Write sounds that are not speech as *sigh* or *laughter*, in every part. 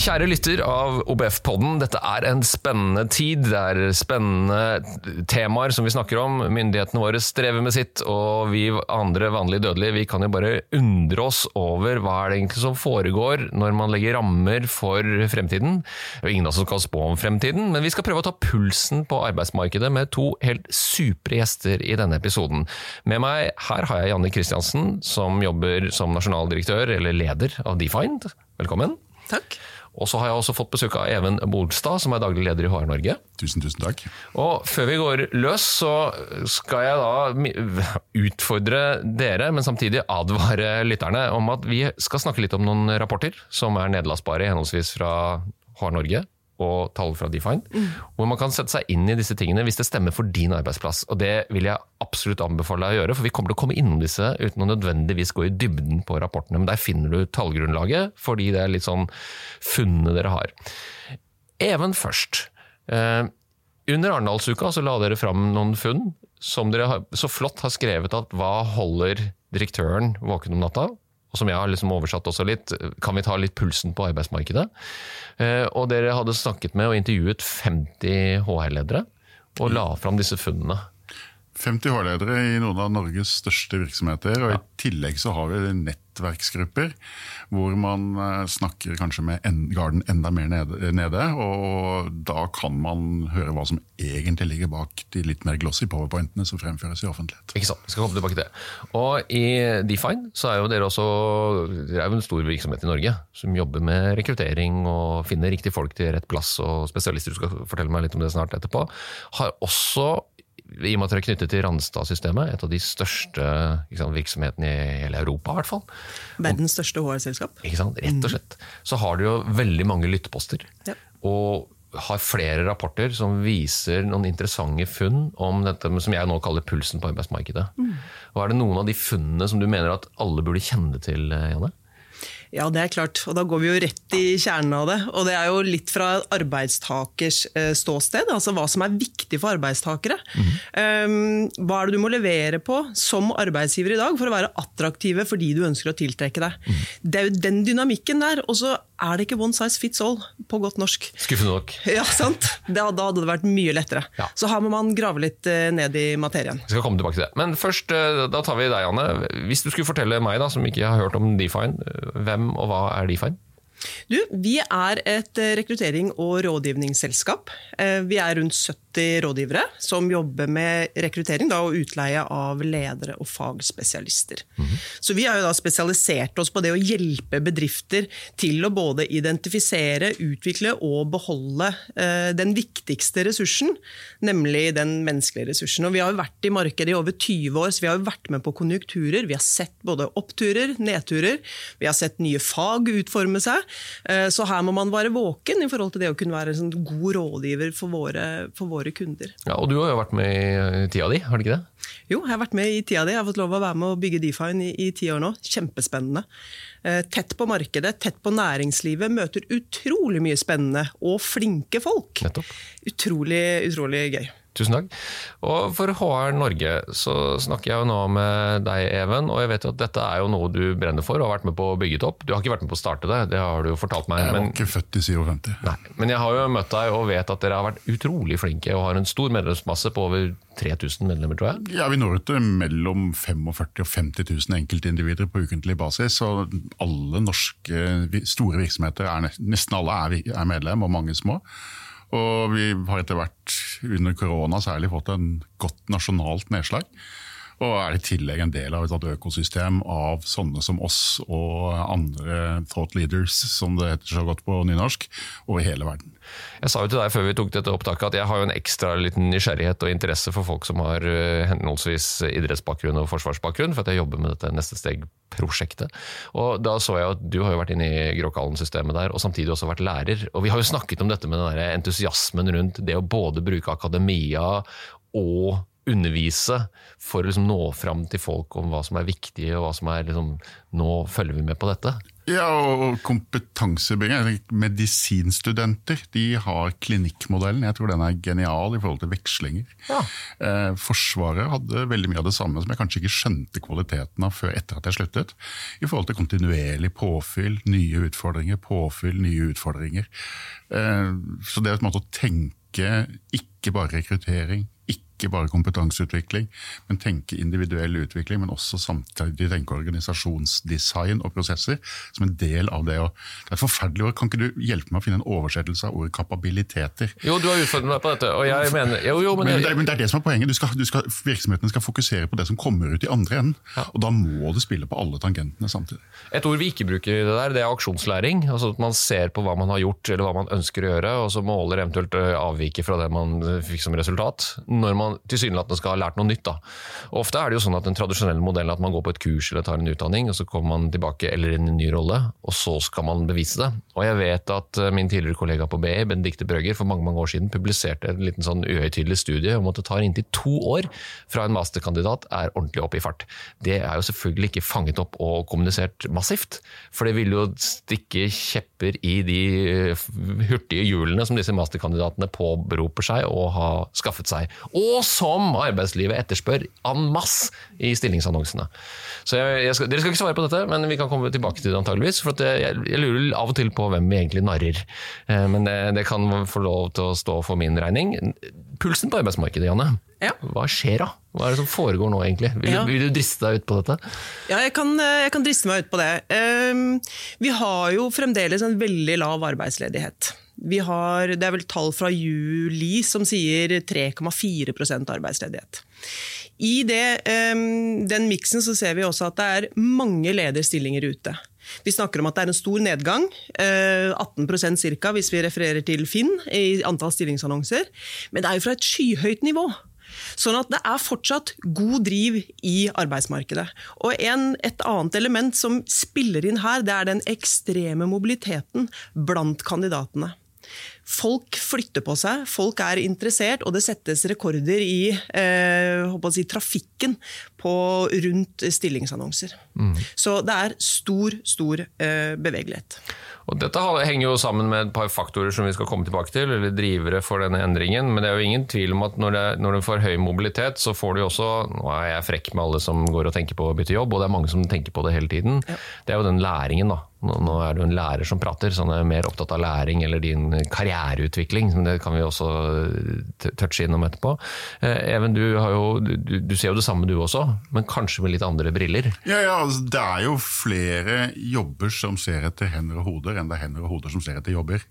Kjære lytter av OBF-podden, dette er en spennende tid. Det er spennende temaer som vi snakker om. Myndighetene våre strever med sitt, og vi andre vanlige dødelige vi kan jo bare undre oss over hva er det egentlig som foregår når man legger rammer for fremtiden. Det er ingen av oss som skal spå om fremtiden, men vi skal prøve å ta pulsen på arbeidsmarkedet med to helt supre gjester i denne episoden. Med meg her har jeg Janne Kristiansen, som jobber som nasjonaldirektør, eller leder, av Defined. Velkommen. Takk. Og så har jeg også fått besøk av Even Bolstad, som er daglig leder i HR Norge. Tusen, tusen takk. Og før vi går løs, så skal jeg da utfordre dere, men samtidig advare lytterne om at vi skal snakke litt om noen rapporter som er nedlastbare henholdsvis fra HR Norge og tall fra Define, mm. hvor man kan sette seg inn i disse tingene hvis det stemmer for din arbeidsplass. Og Det vil jeg absolutt anbefale deg å gjøre, for vi kommer til å komme innom disse uten å nødvendigvis gå i dybden på rapportene. Men der finner du tallgrunnlaget, fordi det er litt sånn funnene dere har. Even først. Eh, under Arendalsuka så la dere fram noen funn som dere så flott har skrevet at hva holder direktøren våken om natta? Og som jeg har liksom oversatt også litt, kan vi ta litt pulsen på arbeidsmarkedet? Eh, og dere hadde snakket med og intervjuet 50 HR-ledere, og la fram disse funnene. 50 HR-ledere i noen av Norges største virksomheter. og I tillegg så har vi nettverksgrupper hvor man eh, snakker kanskje med garden enda mer nede, nede, Og da kan man høre hva som egentlig ligger bak de litt mer glossy powerpointene som fremføres i offentlighet. Ikke sant, vi skal komme tilbake til det. Og i Define så er jo dere også dere er jo en stor virksomhet i Norge som jobber med rekruttering og finner riktige folk til rett plass. og Spesialister, du skal fortelle meg litt om det snart etterpå, har også i og med at dere er knyttet til Randstad-systemet, et av de største sant, virksomhetene i hele Europa. I hvert fall. Verdens største HR-selskap. Ikke sant, Rett og slett. Så har du jo veldig mange lytteposter. Ja. Og har flere rapporter som viser noen interessante funn om dette som jeg nå kaller pulsen på arbeidsmarkedet. Mm. Og Er det noen av de funnene som du mener at alle burde kjenne til, Janne? Ja, det er klart. Og da går vi jo rett i kjernen av det. Og det er jo litt fra arbeidstakers eh, ståsted, altså hva som er viktig for arbeidstakere. Mm. Um, hva er det du må levere på som arbeidsgiver i dag for å være attraktive fordi du ønsker å tiltrekke deg. Mm. Det er jo den dynamikken der. Og så er det ikke one size fits all, på godt norsk. Skuffende nok. Ja, sant? Da, da hadde det vært mye lettere. Ja. Så her må man grave litt eh, ned i materien. Vi skal komme tilbake til det. Men først, eh, da tar vi deg, Anne. Hvis du skulle fortelle meg, da, som ikke har hørt om Define, hvem hvem og hva er Define? Du, vi er et eh, rekruttering- og rådgivningsselskap. Eh, vi er rundt 70 rådgivere som jobber med rekruttering da, og utleie av ledere og fagspesialister. Mm -hmm. Så vi har jo da spesialisert oss på det å hjelpe bedrifter til å både identifisere, utvikle og beholde eh, den viktigste ressursen, nemlig den menneskelige ressursen. Og vi har jo vært i markedet i over 20 år, så vi har jo vært med på konjunkturer. Vi har sett både oppturer, nedturer, vi har sett nye fag utforme seg. Eh, så her må man være våken i forhold til det å kunne være en sånn god rådgiver for våre, for våre, kunder. Ja, og du har jo vært med i tida di, har du ikke det? Jo, jeg har vært med i tida di. Jeg har fått lov å være med å bygge Define i, i ti år nå. Kjempespennende. Eh, tett på markedet, tett på næringslivet. Møter utrolig mye spennende og flinke folk. Nettopp. Utrolig, utrolig gøy. Tusen takk. Og for HR Norge så snakker jeg jo nå med deg, Even. Og jeg vet jo at dette er jo noe du brenner for og har vært med på å bygge det opp. Du har ikke vært med på å starte det, det har du jo fortalt meg. Jeg var men, ikke født i 57. Nei, men jeg har jo møtt deg og vet at dere har vært utrolig flinke og har en stor medlemsmasse på over 3000 medlemmer, tror jeg? Ja, vi når ut til mellom 45 og 50 000 enkeltindivider på ukentlig basis. Og alle norske store virksomheter, er, nesten alle er, er medlem, og mange små. Og vi har etter hvert, under korona særlig, fått en godt nasjonalt nedslag. Og er i tillegg en del av et økosystem av sånne som oss og andre thought leaders, som det heter så godt på nynorsk, over hele verden. Jeg sa jo til deg før vi tok dette opptaket at jeg har jo en ekstra liten nysgjerrighet og interesse for folk som har eh, henholdsvis idrettsbakgrunn og forsvarsbakgrunn, for at jeg jobber med dette neste steg-prosjektet. Og Da så jeg at du har jo vært inne i Gråkallen-systemet der, og samtidig også vært lærer. Og Vi har jo snakket om dette med den der entusiasmen rundt det å både bruke akademia og undervise for å liksom nå fram til folk om hva som er viktig, og hva som er liksom, Nå følger vi med på dette. Ja, og kompetansebygging. Medisinstudenter de har klinikkmodellen. Jeg tror den er genial i forhold til vekslinger. Ja. Eh, forsvaret hadde veldig mye av det samme som jeg kanskje ikke skjønte kvaliteten av før etter at jeg sluttet. I forhold til kontinuerlig påfyll, nye utfordringer, påfyll, nye utfordringer. Eh, så det er på en måte å tenke ikke bare rekruttering, ikke bare kompetanseutvikling, men tenke individuell utvikling, men også samtidig tenke organisasjonsdesign og prosesser som en del av det. Det er et forferdelig ord. Kan ikke du hjelpe meg å finne en oversettelse av ordet kapabiliteter? Jo, du har utfordret meg på dette, og jeg mener jo, jo, men, Men, det, men det er det som er poenget. Du skal, du skal, virksomhetene skal fokusere på det som kommer ut i andre enden. Og da må du spille på alle tangentene samtidig. Et ord vi ikke bruker i det der, det er aksjonslæring. altså at Man ser på hva man har gjort eller hva man ønsker å gjøre, og så måler eventuelt ø, avviket fra det man fikk som resultat. Når man tilsynelatende skal ha lært noe nytt. da. Ofte er det jo sånn at den tradisjonelle modellen at man går på et kurs eller tar en utdanning, og så kommer man tilbake eller inn i en ny rolle, og så skal man bevise det. Og jeg vet at min tidligere kollega på BI, Benedicte Brøgger, for mange mange år siden publiserte en liten sånn uhøytidelig studie om at det tar inntil to år fra en masterkandidat er ordentlig oppe i fart. Det er jo selvfølgelig ikke fanget opp og kommunisert massivt, for det vil jo stikke kjepper i de eh, hurtige hjulene som disse masterkandidatene påberoper seg å ha skaffet seg, og som arbeidslivet etterspør en masse i stillingsannonsene. Så jeg, jeg skal, Dere skal ikke svare på dette, men vi kan komme tilbake til det antageligvis, for jeg, jeg lurer av og til på hvem vi egentlig narrer. Eh, Men det, det kan få lov til å stå for min regning. Pulsen på arbeidsmarkedet, Janne. Ja. Hva skjer da? Hva er det som foregår nå, egentlig? Vil, Ja. du- vil du driste deg ut på dette? Ja, jeg kan, eh, jeg kan driste meg ut på det. Um, Vi har jo fremdeles en veldig lav arbeidsledighet. Vi har, det er vel tall fra juli som sier 3,4% arbeidsledighet. I det, ehm, den miksen så ser vi også at det er mange lederstillinger ute. Vi snakker om at det er en stor nedgang, eh, 18% ca. hvis vi refererer til Finn i antall stillingsannonser. Men det er jo fra et skyhøyt nivå. Sånn at det er fortsatt god driv i arbeidsmarkedet. Og en, et annet element som spiller inn her, det er den ekstreme mobiliteten blant kandidatene. Folk flytter på seg, folk er interessert, og det settes rekorder i eh, si, trafikken på, rundt stillingsannonser. Så det er stor, stor eh, bevegelighet. Og dette henger jo sammen med et par faktorer som vi skal komme tilbake til, eller drivere for denne endringen. Men det er jo ingen tvil om at når, det, når du får høy mobilitet, så får du jo også Nå er jeg frekk med alle som går og tenker på å bytte jobb, og det er mange som tenker på det hele tiden. Det er jo den læringen, da. Nå, er du en lærer som prater, så han er mer opptatt av læring eller din karriereutvikling. men Det kan vi også t- touche innom etterpå. Eh, Even, du, har jo, du, du ser jo det samme du også, men kanskje med litt andre briller. Ja, ja, altså, Det er jo flere jobber som ser etter hender og hoder, enn det er hender og hoder som ser etter jobber.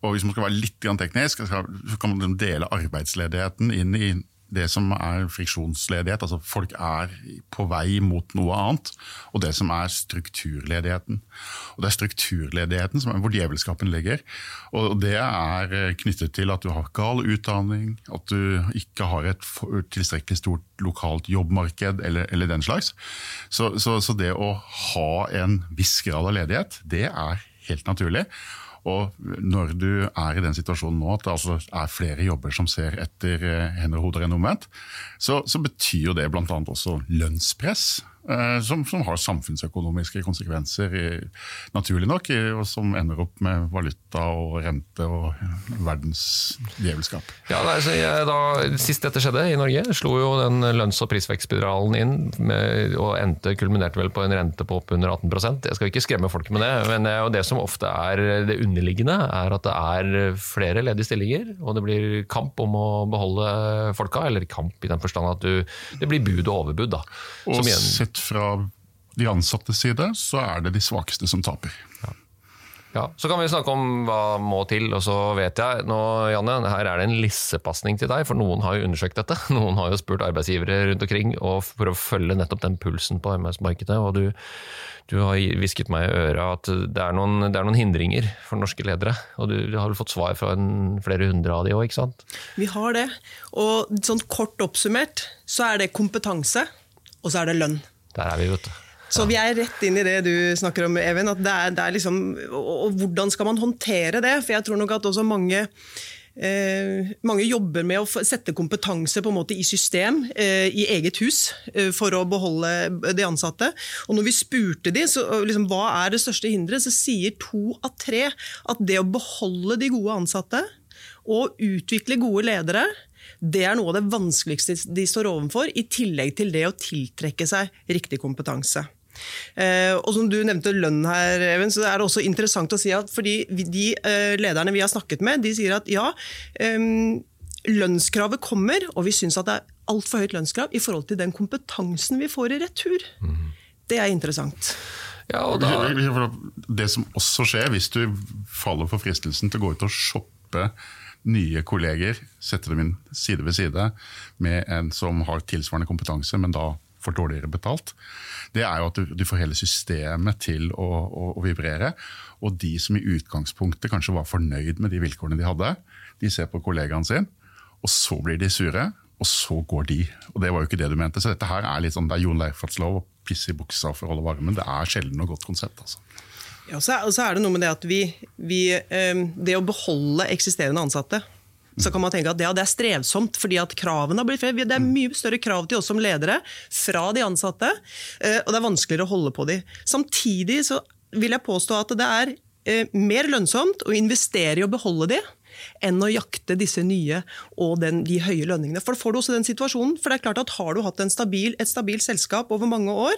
Og Hvis man skal være litt teknisk, så kan man dele arbeidsledigheten inn i det som er friksjonsledighet, altså folk er på vei mot noe annet, og det som er strukturledigheten. Og Det er strukturledigheten som er hvor djevelskapen ligger. Og det er eh, knyttet til at du har gal utdanning, at du ikke har et tilstrekkelig stort lokalt jobbmarked eller, eller den slags. Så, så, så det å ha en viss grad av ledighet, det er helt naturlig. Og når du er i den situasjonen nå at det altså er flere jobber som ser etter eh, hender og hoder enn omvendt, så, så betyr jo det bl.a. også lønnspress. Eh, Som, som har samfunnsøkonomiske konsekvenser, eh, naturlig nok, eh, og som ender opp med valuta og rente og verdens djevelskap. Ja, nei, så jeg, da, Sist dette skjedde i Norge, slo jo den lønns- og prisvekstspiralen inn med, og endte, kulminerte vel på en rente på opp under 18 Jeg skal ikke skremme folk med det, men det er det som ofte er det underliggende, er at det er flere ledige stillinger, og det blir kamp om å beholde folka, eller kamp i den forstand at du, det blir bud og overbud. da. Og Som igjen- sett fra de ansattes side, så er det de svakeste som taper. Ja, Så kan vi snakke om hva må til, og så vet jeg nå, Janne, her er det en lissepasning til deg, for noen har jo undersøkt dette. *laughs* Noen har jo spurt arbeidsgivere rundt omkring og for å følge nettopp den pulsen på arbeidsmarkedet. og du, du har hvisket meg i øret at det er, noen, det er noen hindringer for norske ledere. Og du, du har vel fått svar fra en, flere hundre av de òg, ikke sant? Vi har det. Og sånn kort oppsummert så er det kompetanse, og så er det lønn. Der er vi, vet du. Så vi er rett inn i det du snakker om, Even. Det er, det er liksom, og, og hvordan skal man håndtere det? For jeg tror nok at også mange Eh, mange jobber med å sette kompetanse på en måte i system eh, i eget hus eh, for å beholde de ansatte. Og når vi spurte de, så, liksom, hva er det største hinderet, så sier to av tre at det å beholde de gode ansatte og utvikle gode ledere, det er noe av det vanskeligste de står overfor, i tillegg til det å tiltrekke seg riktig kompetanse. Eh, og som du nevnte lønn her, Even, så er det også interessant å si at fordi vi- de eh, lederne vi har snakket med, de sier at ja, lønnskravet kommer, og vi syns at det er altfor høyt lønnskrav i forhold til den kompetansen vi får i retur. Det er interessant. Ja, og da, Det som også skjer hvis du faller for fristelsen til å gå ut og shoppe nye kolleger, sette dem inn side ved side med en som har tilsvarende kompetanse, men da får dårligere betalt, det er jo at du, du får hele systemet til å, å, å vibrere. Og de som i utgangspunktet kanskje var fornøyd med de vilkårene de hadde, de ser på kollegaen sin, og så blir de sure, og så går de. Og det var jo ikke det du mente. Så dette her er litt sånn, det er Jon Leifertslov å pisse i buksa for å holde varmen. Det er sjelden noe godt konsept. altså. Ja, og så er, det noe med det at vi, vi eh, Det å beholde eksisterende ansatte så kan man tenke at det er strevsomt, fordi at kravene har blitt flere. Det er mye større krav til oss som ledere fra de ansatte, eh, og det er vanskeligere å holde på de. Samtidig så vil jeg påstå at det er eh, mer lønnsomt å investere i å beholde de, enn å jakte disse nye og den, de høye lønningene. For da får du også den situasjonen, for det er klart at har du hatt stabil, et stabilt selskap over mange år,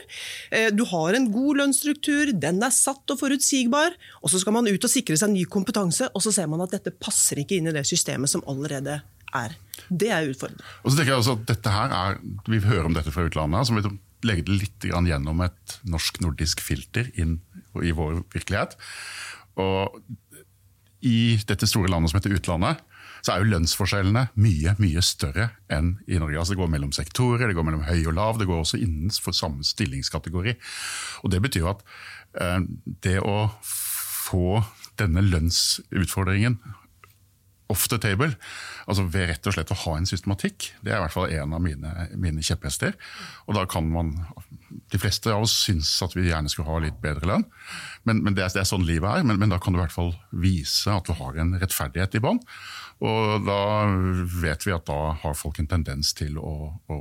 eh, du har en god lønnsstruktur, den er satt og forutsigbar, og så skal man ut og sikre seg ny kompetanse, og så ser man at dette passer ikke inn i det systemet som allerede er. Det er utfordrende. Og så tenker jeg også at dette her er, Vi hører om dette fra utlandet, som vi legge det litt gjennom et norsk-nordisk filter inn i vår virkelighet. Og i dette store landet som heter utlandet, så er jo lønnsforskjellene mye mye større enn i Norge. Altså Det går mellom sektorer, det går mellom høy og lav, det går også innenfor samme stillingskategori. Og Det betyr at eh, det å få denne lønnsutfordringen off the table, altså ved rett og slett å ha en systematikk, det er i hvert fall en av mine, mine kjepphester. Og da kan man De fleste av oss syns at vi gjerne skulle ha litt bedre lønn, men, men det, er, det er sånn livet er. Men, men da kan du i hvert fall vise at du har en rettferdighet i bånn. Og da vet vi at da har folk en tendens til å, å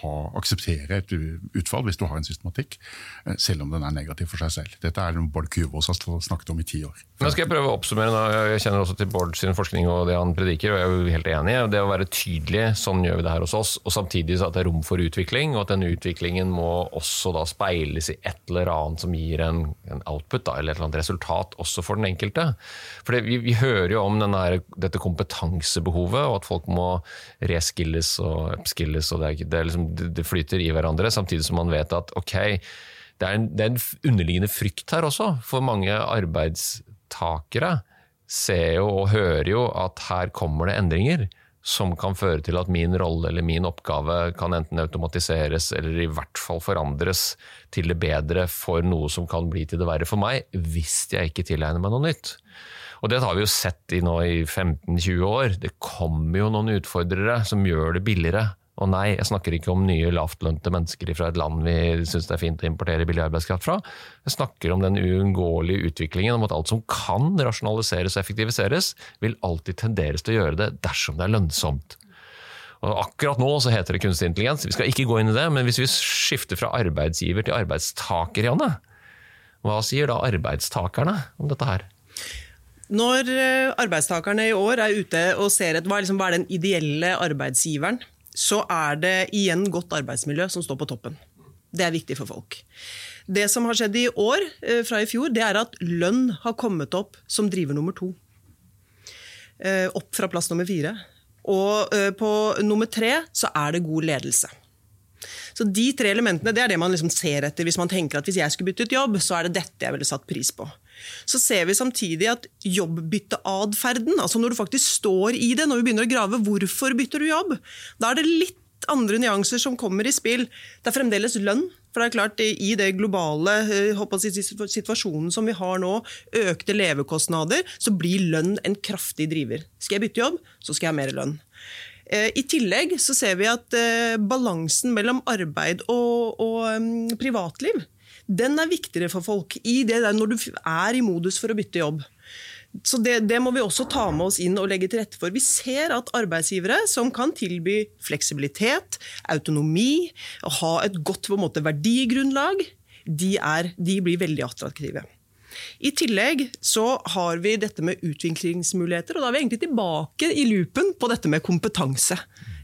ha, akseptere et utfall hvis du har en systematikk, eh, selv om den er negativ for seg selv. Dette er noe Bård Kyvås har snakket om i ti år. Nå skal jeg prøve å oppsummere. Nå. Jeg kjenner også til Bård sin forskning og det han prediker, og jeg er jo helt enig. i Det å være tydelig, sånn gjør vi det her hos oss, og samtidig at det er rom for utvikling, og at denne utviklingen må også da speiles i et eller annet som gir en, en output, da, eller et eller annet resultat, også for den enkelte. For vi, vi hører jo om denne, dette kompetansebehovet, og at folk må reskilles og upskilles, og det, det, er liksom, det flyter i hverandre, samtidig som man vet at ok, det er en, det er en underliggende frykt her også, for mange arbeidstakere ser jo og hører jo at her kommer det endringer som kan føre til at min rolle eller min oppgave kan enten automatiseres eller i hvert fall forandres til det bedre for noe som kan bli til det verre for meg, hvis jeg ikke tilegner meg noe nytt. Og det har vi jo sett i nå i 15-20 år. Det kommer jo noen utfordrere som gjør det billigere. Og nei, jeg snakker ikke om nye lavtlønte mennesker fra et land vi syns det er fint å importere billig arbeidskraft fra. Jeg snakker om den uunngåelige utviklingen om at alt som kan rasjonaliseres og effektiviseres, vil alltid tenderes til å gjøre det dersom det er lønnsomt. Og akkurat nå så heter det kunstig intelligens. Vi skal ikke gå inn i det, men hvis vi skifter fra arbeidsgiver til arbeidstaker, Janne, hva sier da arbeidstakerne om dette her? Når eh, arbeidstakerne i år er ute og ser etter hva, liksom, hva er den ideelle arbeidsgiveren, så er det igjen godt arbeidsmiljø som står på toppen. Det er viktig for folk. Det som har skjedd i år eh, fra i fjor, det er at lønn har kommet opp som driver nummer to. Eh, Opp fra plass nummer fire. Og eh, på nummer tre så er det god ledelse. Så De tre elementene det er det man liksom ser etter hvis man tenker at hvis jeg skulle byttet jobb, så er det dette jeg ville satt pris på. Så ser vi samtidig at jobbbytteatferden, altså når du faktisk står i det, når vi begynner å grave hvorfor bytter du jobb, da er det litt andre nyanser som kommer i spill. Det er fremdeles lønn. For det er klart, I det globale eh, jeg, situasjonen som vi har nå, økte levekostnader, så blir lønn en kraftig driver. Skal jeg bytte jobb, så skal jeg ha mer lønn. Eh, I tillegg så ser vi at eh, balansen mellom arbeid og, og um, privatliv den er viktigere for folk i det der når du er i modus for å bytte jobb. så det, det må vi også ta med oss inn og legge til rette for. Vi ser at arbeidsgivere som kan tilby fleksibilitet, autonomi, ha et godt måte, verdigrunnlag, de, er, de blir veldig attraktive. I tillegg så har vi dette med utviklingsmuligheter, og da er vi egentlig tilbake i loopen på dette med kompetanse.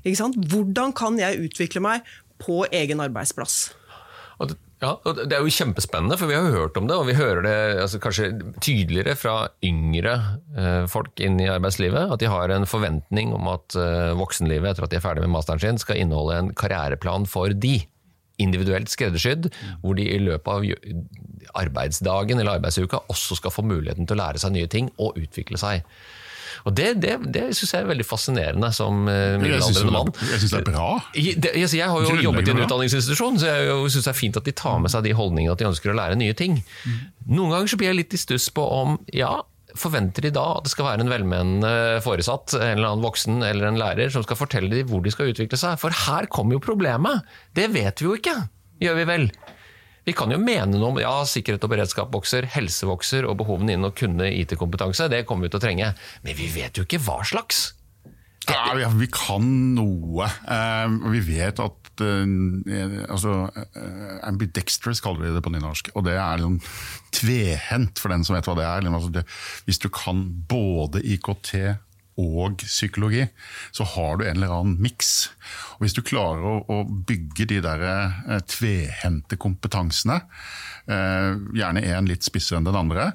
Hvordan kan jeg utvikle meg på egen arbeidsplass? Og ja, og det er jo kjempespennende, for vi har jo hørt om det, og vi hører det altså, kanskje tydeligere fra yngre eh, folk inn i arbeidslivet. At de har en forventning om at eh, voksenlivet etter at de er ferdig med masteren sin, skal inneholde en karriereplan for de. Individuelt skreddersydd, hvor de i løpet av arbeidsdagen eller arbeidsuka også skal få muligheten til å lære seg nye ting og utvikle seg. Og Det, det, det syns jeg er veldig fascinerende som uh, middelaldrende mann. Jeg syns det er bra. Jeg, det, jeg, jeg har jo jobbet i en utdanningsinstitusjon, så jeg syns det er fint at de tar med seg de holdningene at de ønsker å lære nye ting. Noen ganger så blir jeg litt i stuss på om ja, forventer de da at det skal være en velmenende foresatt, en eller annen voksen eller en lærer som skal fortelle dem hvor de skal utvikle seg? For her kommer jo problemet! Det vet vi jo ikke, gjør vi vel? Vi kan jo mene noe om ja, sikkerhet og beredskap vokser, helse vokser, og behovene innen å kunne IT-kompetanse, det kommer vi til å trenge. Men vi vet jo ikke hva slags. Ja, vi, kan noe. Uh, vi vet at uh, altså, uh, Ambidextrous kaller vi det på nynorsk. Og det er liksom tvehendt, for den som vet hva det er. Altså, det, hvis du kan både IKT og psykologi, så har du en eller annen miks. Hvis du klarer å, å bygge de der eh, tvehendte kompetansene, eh, gjerne én litt spissere enn den andre,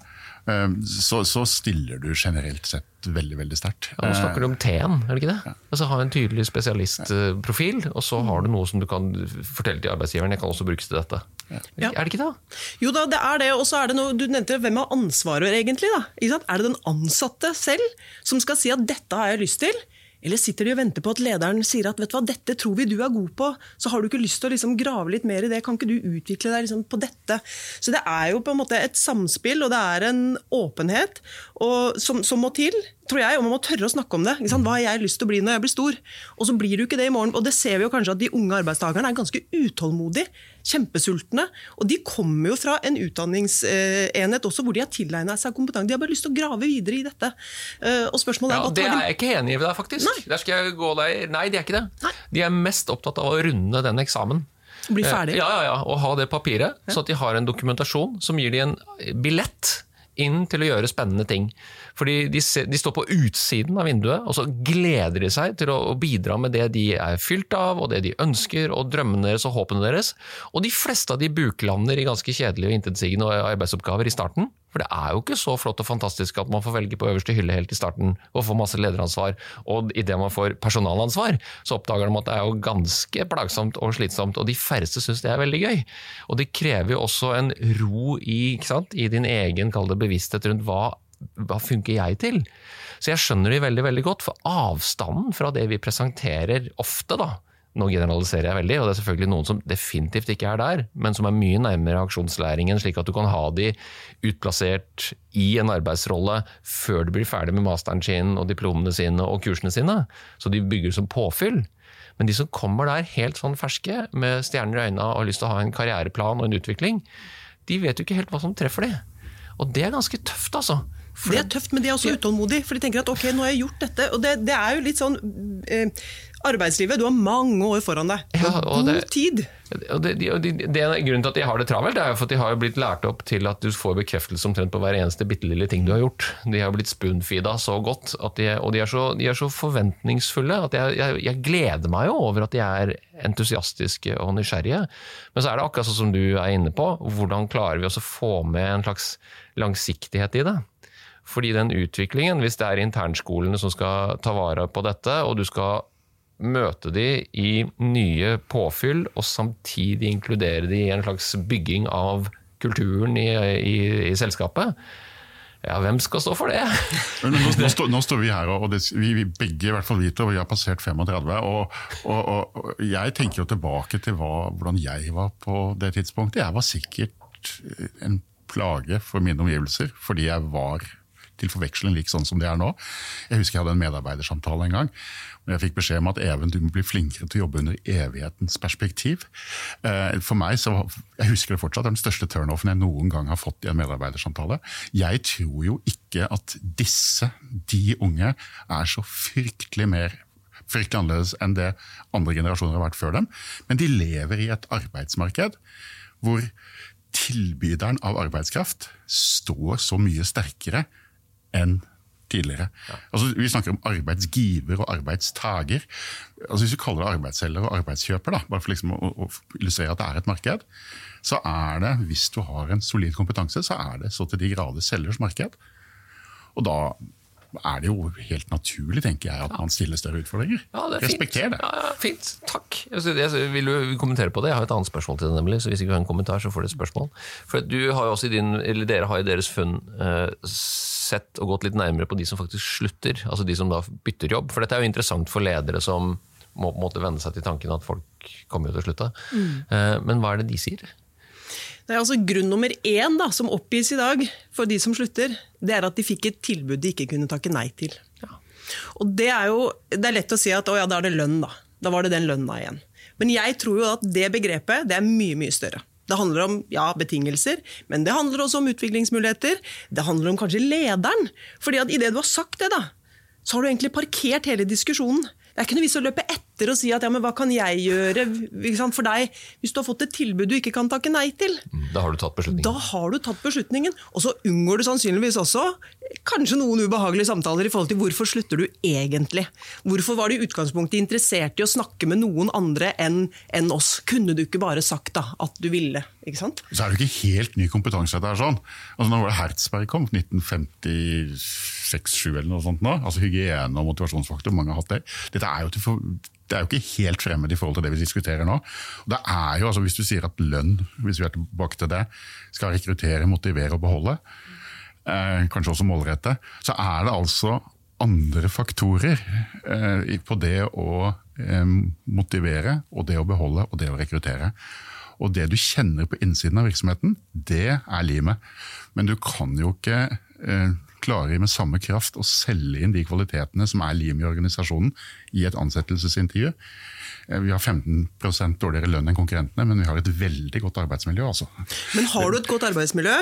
eh, så, så, stiller du generelt sett veldig veldig sterkt. Ja, nå snakker du om T-en, er det ikke det? Ja. Altså Ha en tydelig spesialistprofil, og så har du noe som du kan fortelle til arbeidsgiveren. Jeg kan også brukes til dette. Ja. Er det ikke det? Jo da, det er det. Og så er det noe, du nevnte hvem har ansvaret egentlig? da? Er det den ansatte selv som skal si at dette har jeg lyst til? Eller sitter de og venter på at lederen sier at vet du hva, dette tror vi du er god på, så har du ikke lyst til å liksom grave litt mer i det, kan ikke du utvikle deg liksom på dette? Så det er jo på en måte et samspill, og det er en åpenhet og, som, som må til tror jeg, og man må tørre å snakke om det. Hva har jeg lyst til å bli når jeg blir stor? Og så blir du ikke det i morgen. Og det ser vi jo kanskje at de unge arbeidstakerne er ganske utålmodige kjempesultne. Og de kommer jo fra en utdanningsenhet også hvor de har tilegnet seg kompetanse. De har bare lyst til å grave videre i dette. Eh, og spørsmålet er... Ja, det er jeg ikke enig i deg, faktisk. Nei. Der skal jeg gå deg... Nei, de er ikke det. Nei. De er mest opptatt av å runde den eksamen. Bli ferdig? Ja, ja, ja, og ha det papiret, ja. så at de har en dokumentasjon som gir dem en billett inn til å gjøre spennende ting. Fordi de, de, står på utsiden av vinduet, og så gleder de seg til å, å, bidra med det de er fylt av, og det de ønsker, og drømmene deres og håpene deres. Og de fleste av de buklander i ganske kjedelige og intetsigende arbeidsoppgaver i starten. For det er jo ikke så flott og fantastisk at man får velge på øverste hylle helt i starten og får masse lederansvar, og idet man får personalansvar, så oppdager de at det er jo ganske plagsomt og slitsomt, og de færreste syns det er veldig gøy. Og det krever jo også en ro i, sant, i din egen, kall bevissthet rundt hva hva funker jeg til? Så jeg skjønner de veldig veldig godt, for avstanden fra det vi presenterer ofte, da, nå generaliserer jeg veldig, og det er selvfølgelig noen som definitivt ikke er der, men som er mye nærmere aksjonslæringen, slik at du kan ha de utplassert i en arbeidsrolle før du blir ferdig med masteren sin og diplomene sine og kursene sine. Så de bygger som påfyll. Men de som kommer der helt sånn ferske, med stjerner i øynene og har lyst til å ha en karriereplan og en utvikling, de vet jo ikke helt hva som treffer de. Og det er ganske tøft, altså. For det er tøft, men de er også utålmodige. For de tenker at ok, nå har jeg gjort dette. Og det, det er jo litt sånn eh, Arbeidslivet, du har mange år foran deg. Ja, God det, tid. Og det, og det, det, Grunnen til at de har det travelt, det er jo for at de har blitt lært opp til at du får bekreftelse omtrent på hver eneste bitte lille ting du har gjort. De har blitt spoonfeeda så godt, de, og de er så, de er så, forventningsfulle at jeg, jeg, jeg, gleder meg jo over at de er entusiastiske og nysgjerrige. Men så er det akkurat sånn som du er inne på, hvordan klarer vi å få med en slags langsiktighet i det? Fordi den utviklingen, hvis det er internskolene som skal ta vare på dette, og du skal møte de i nye påfyll, og samtidig inkludere de i en slags bygging av kulturen i, i, i selskapet, ja, hvem skal stå for det? *laughs* nå, nå, nå, står, vi her, og det, vi, vi, begge i hvert fall vi to, vi har passert 35. Og, og, og, jeg tenker jo tilbake til hva, hvordan jeg var på det tidspunktet. Jeg var sikkert en plage for mine omgivelser, fordi jeg var til forveksling lik sånn som det er nå. Jeg husker jeg hadde en medarbeidersamtale en gang. hvor Jeg fikk beskjed om at Even, du må bli flinkere til å jobbe under evighetens perspektiv. Eh, For meg, så, jeg husker det fortsatt, det er den største turnoffen jeg noen gang har fått i en medarbeidersamtale. Jeg tror jo ikke at disse, de unge, er så fryktelig mer fryktelig annerledes enn det andre generasjoner har vært før dem. Men de lever i et arbeidsmarked hvor tilbyderen av arbeidskraft står så mye sterkere enn tidligere. Altså, vi snakker om arbeidsgiver og arbeidstager. Altså, hvis vi kaller det arbeidsselger og arbeidskjøper, da, bare for liksom å, å illustrere at det er et marked, så er det, hvis du har en solid kompetanse, så er det så til de grader selgers marked. Og da er det jo helt naturlig, tenker jeg, at man stiller større utfordringer. Ja, det er fint. Respekter det. Ja, ja, fint. Takk. Jeg, jeg vil du kommentere på det? Jeg har et annet spørsmål til deg, nemlig. Så hvis ikke du har en kommentar, så får du et spørsmål. For du har jo også i din, eller Dere har i deres funn eh, sett og gått litt nærmere på de som faktisk slutter. Altså de som da bytter jobb. For dette er jo interessant for ledere som må måtte venne seg til tanken at folk kommer jo til å slutte. Eh, men hva er det de sier? Det er altså Grunn nummer én da, som oppgis i dag for de som slutter, det er at de fikk et tilbud de ikke kunne takke nei til. Og Det er jo det er lett å si at å ja, da er det lønn, da. Da var det den lønna igjen. Men jeg tror jo at det begrepet det er mye mye større. Det handler om ja, betingelser, men det handler også om utviklingsmuligheter. Det handler om kanskje lederen. Fordi at idet du har sagt det, da, så har du egentlig parkert hele diskusjonen. Det er ikke noe vits å løpe etter og si at ja, men hva kan jeg gjøre for deg hvis du har fått et tilbud du ikke kan takke nei til. Da har du tatt beslutningen. Da har du tatt beslutningen, og så unngår du sannsynligvis også kanskje noen ubehagelige samtaler i forhold til hvorfor slutter du egentlig. Hvorfor var du i utgangspunktet interessert i å snakke med noen andre enn en oss? Kunne du ikke bare sagt da at du ville? ikke sant? Så er det jo ikke helt ny kompetanse. dette her sånn. Altså Når var det Hertzberg kom? 1956-7 eller noe sånt nå? Altså Hygiene og motivasjonsfaktor, mange har hatt det. Dette er jo, til for, det er jo ikke helt fremmed i forhold til det vi diskuterer nå. Det er jo, altså Hvis du sier at lønn hvis vi er tilbake til det, skal rekruttere, motivere og beholde, eh, kanskje også målrette, så er det altså andre faktorer eh, på det å eh, motivere og det å beholde og det å rekruttere. Og det du kjenner på innsiden av virksomheten, det er limet. Men du kan jo ikke eh, klare med samme kraft å selge inn de kvalitetene som er lim i organisasjonen i et ansettelsesintervju. Eh, Vi har 15% dårligere lønn enn konkurrentene, men vi har et veldig godt arbeidsmiljø. Altså. Men har du et godt arbeidsmiljø,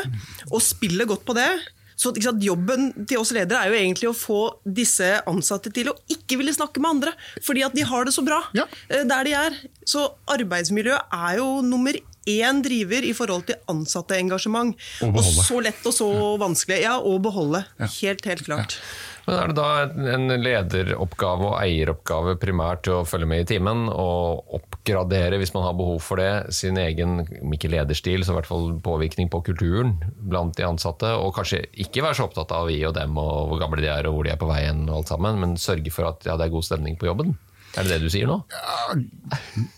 og spiller godt på det, så sant, Jobben til oss ledere er jo egentlig å få disse ansatte til å ikke ville snakke med andre, fordi at de har det så bra Ja. eh, der de er. Så arbeidsmiljø er jo nummer én driver i forhold til ansatteengasjement. Og. Og så lett og så vanskelig. Ja, å beholde. Helt, helt klart. Men Er det da en lederoppgave og eieroppgave primært til å følge med i timen og oppgradere, hvis man har behov for det, sin egen om ikke lederstil, så i hvert fall påvirkning på kulturen blant de ansatte? Og kanskje ikke være så opptatt av vi og dem og hvor gamle de er og hvor de er på veien, og alt sammen, men sørge for at ja, det er god stemning på jobben? Er det det du sier nå? Ja,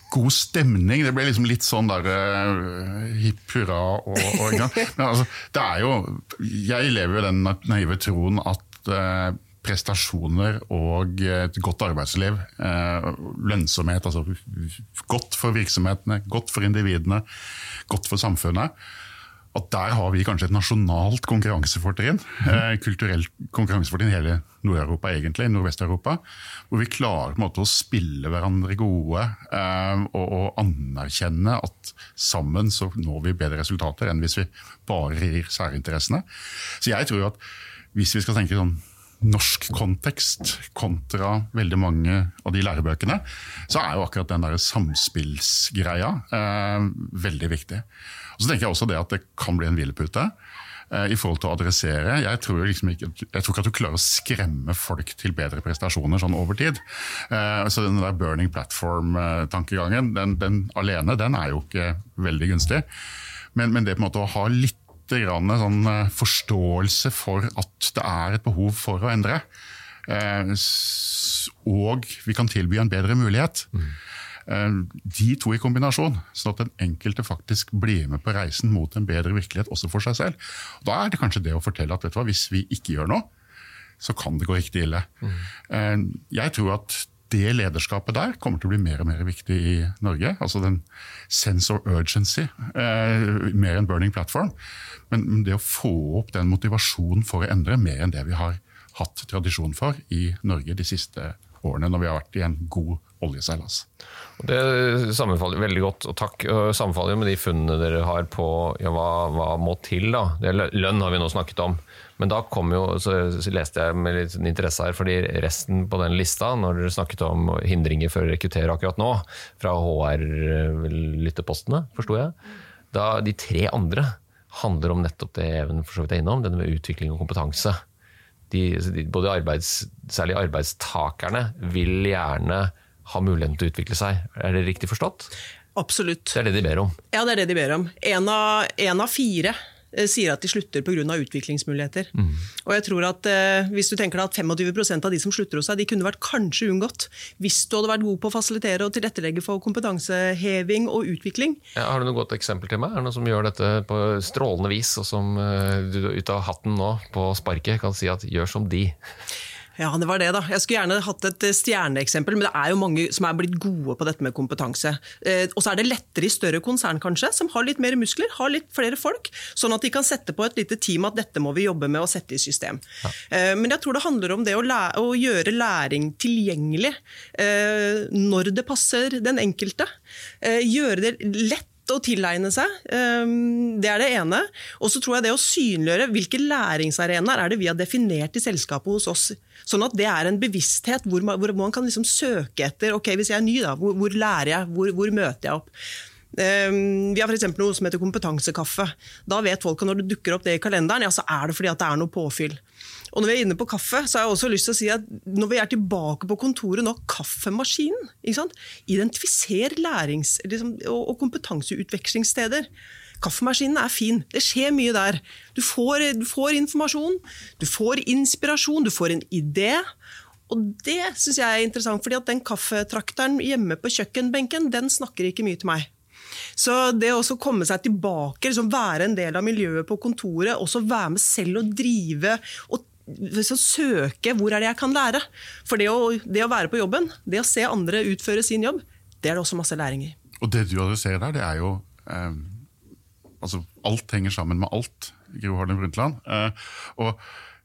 God stemning, det ble liksom litt sånn der uh, hipp hurra. Og, og? Men altså, det er jo, jeg lever jo den naive troen at uh, prestasjoner og et godt arbeidsliv, eh, lønnsomhet, altså godt for virksomhetene, godt for individene, godt for samfunnet, at der har vi kanskje et nasjonalt konkurransefortrinn. Eh, kulturelt konkurransefortrinn i hele Nord-Europa, egentlig, Nordvest-Europa. Hvor vi klarer på en måte å spille hverandre gode eh, og, og anerkjenne at sammen så når vi bedre resultater enn hvis vi bare rir særinteressene. Så jeg tror at hvis vi skal tenke sånn norsk kontekst kontra veldig mange av de lærebøkene, så er jo akkurat den der samspillsgreia eh, veldig viktig. Så tenker jeg også det at det kan bli en hvilepute eh, i forhold til å adressere. Jeg tror, liksom ikke, jeg tror ikke at du klarer å skremme folk til bedre prestasjoner sånn over tid. Eh, så den der burning platform-tankegangen, den, den alene, den er jo ikke veldig gunstig. Men, men det på en måte å ha litt grann sånn eh, forståelse for at det er et behov for å endre. Og vi kan tilby en bedre mulighet. Eh, De to i kombinasjon, sånn at den enkelte faktisk blir med på reisen mot en bedre virkelighet også for seg selv. Da er det kanskje det å fortelle at vet du hva, hvis vi ikke gjør noe, så kan det gå riktig ille. Mm. Jeg tror at det lederskapet der kommer til å bli mer og mer viktig i Norge. Altså den sense of urgency, eh, mer enn burning platform. Men det å få opp den motivasjonen for å endre, mer enn det vi har hatt tradisjon for i Norge de siste årene, når vi har vært i en god oljeseilas. Det sammenfaller veldig godt, og takk. Sammenfaller med de funnene dere har på ja, hva, hva må til. da. Det, lønn har vi nå snakket om. Men da kom jo, så leste jeg med litt interesse her, fordi resten på den lista, når dere snakket om hindringer for å rekruttere akkurat nå, fra HR-lyttepostene, forsto jeg, da de tre andre handler om nettopp det Even for så vidt er innom, denne med utvikling og kompetanse. De, både arbeids, særlig arbeidstakerne vil gjerne ha muligheten til å utvikle seg. Er det riktig forstått? Absolutt. Det er det de ber om? Ja, det er det de ber om. En av, en av fire eh, sier at de slutter pga. utviklingsmuligheter. Mm. Og jeg tror at eh, Hvis du tenker deg at 25% av de som slutter hos deg, de kunne vært kanskje unngått hvis du hadde vært god på å fasilitere og tilrettelegge for kompetanseheving og utvikling. Ja, har du noe godt eksempel til meg? Er det noen som gjør dette på strålende vis, og som eh, du ut av hatten nå på sparket kan si at gjør som de? Ja, det var det, da. Jeg skulle gjerne hatt et eh, stjerneeksempel, men det er jo mange som er blitt gode på dette med kompetanse. Eh, og så er det lettere i større konsern, kanskje, som har litt mer muskler, har litt flere folk. Sånn at de kan sette på et lite team at dette må vi jobbe med å sette i system. Ja. Eh, men jeg tror det handler om det å, å gjøre læring tilgjengelig eh, når det passer den enkelte. Eh, gjøre det lett å tilegne seg. Ehm, det er det ene. Og så tror jeg det å synliggjøre hvilke læringsarenaer er det vi har definert i selskapet hos oss. Sånn at det er en bevissthet hvor man, hvor man kan liksom søke etter ok, hvis jeg er ny, da, hvor, hvor lærer jeg, hvor, hvor møter jeg opp? Ehm, vi har for noe som heter kompetansekaffe. Da vet folk at når det dukker opp det i kalenderen, ja, så er det fordi at det er noe påfyll. Og når vi er inne på kaffe, så har jeg også lyst til å si at når vi er tilbake på kontoret nå, kaffemaskinen. Identifiser lærings- liksom, og kompetanseutvekslingssteder. Kaffemaskinen er fin. Det skjer mye der. Du får, du får informasjon, du får inspirasjon, du får en idé. Og det syns jeg er interessant, fordi at den kaffetrakteren hjemme på kjøkkenbenken, den snakker ikke mye til meg. Så det å komme seg tilbake, liksom være en del av miljøet på kontoret, også være med selv og drive og søke hvor er det jeg kan lære. For det å, det å, være på jobben, det å se andre utføre sin jobb, det er det også masse læring i. Og det du adresserer der, det er jo eh, altså Alt henger sammen med alt, Gro Harlem Brundtland. Eh, og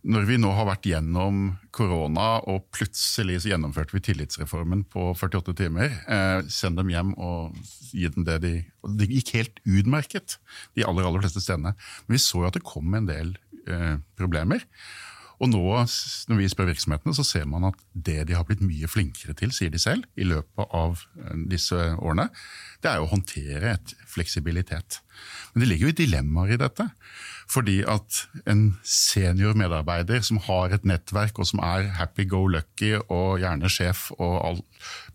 når vi nå har vært gjennom korona, og plutselig så gjennomførte vi tillitsreformen på 48 timer, eh, send dem hjem og gi dem det de og Det gikk helt utmerket de aller, aller fleste stedene. Men vi så jo at det kom en del eh, problemer. Og nå, når vi spør virksomhetene, så ser man at det de har blitt mye flinkere til, sier de selv, i løpet av eh, disse årene, det er å håndtere et fleksibilitet. Men det ligger jo dilemmaer i dette. Fordi at en senior medarbeider som har et nettverk og som er happy go lucky og gjerne sjef og all,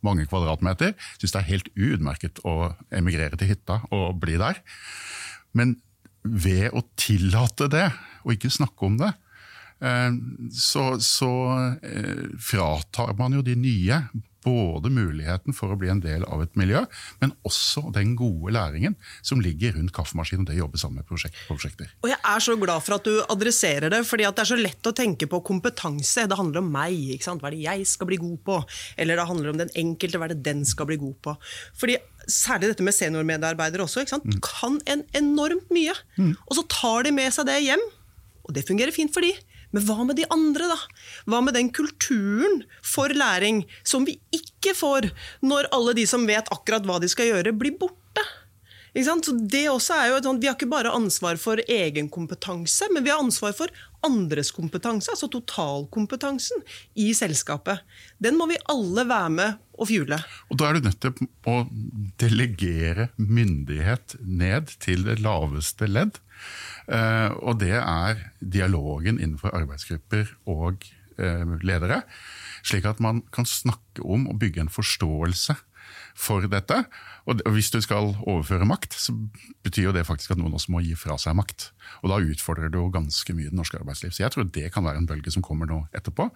mange kvadratmeter, syns det er helt utmerket å emigrere til hytta og bli der. Men ved å tillate det, og ikke snakke om det, så, så eh, fratar man jo de nye både muligheten for å bli en del av et miljø, men også den gode læringen som ligger rundt kaffemaskinen og det å jobbe sammen med prosjekt, prosjekter. Og Jeg er så glad for at du adresserer det, fordi det er så lett å tenke på kompetanse. Det handler om meg, hva er det jeg skal bli god på? Eller det handler om den enkelte, hva er det den skal bli god på? Fordi Særlig dette med seniormedarbeidere også, mm. kan en enormt mye. Mm. Og så tar de med seg det hjem, og det fungerer fint for de. Men hva med de andre, da? Hva med den kulturen for læring som vi ikke får når alle de som vet akkurat hva de skal gjøre, blir borte? Så det også er jo et Vi har ikke bare ansvar for egen kompetanse, men vi har ansvar for andres kompetanse, altså totalkompetansen i selskapet. Den må vi alle være med og fjule. Og Da er du nødt til å delegere myndighet ned til det laveste ledd. Eh, og det er dialogen innenfor arbeidsgrupper og eh, ledere. Slik at man kan snakke om og bygge en forståelse for dette. Og hvis du skal overføre makt, så betyr jo det faktisk at noen også må gi fra seg makt. Og da utfordrer det jo ganske mye det norske arbeidsliv. Så jeg tror det kan være en bølge som kommer nå etterpå,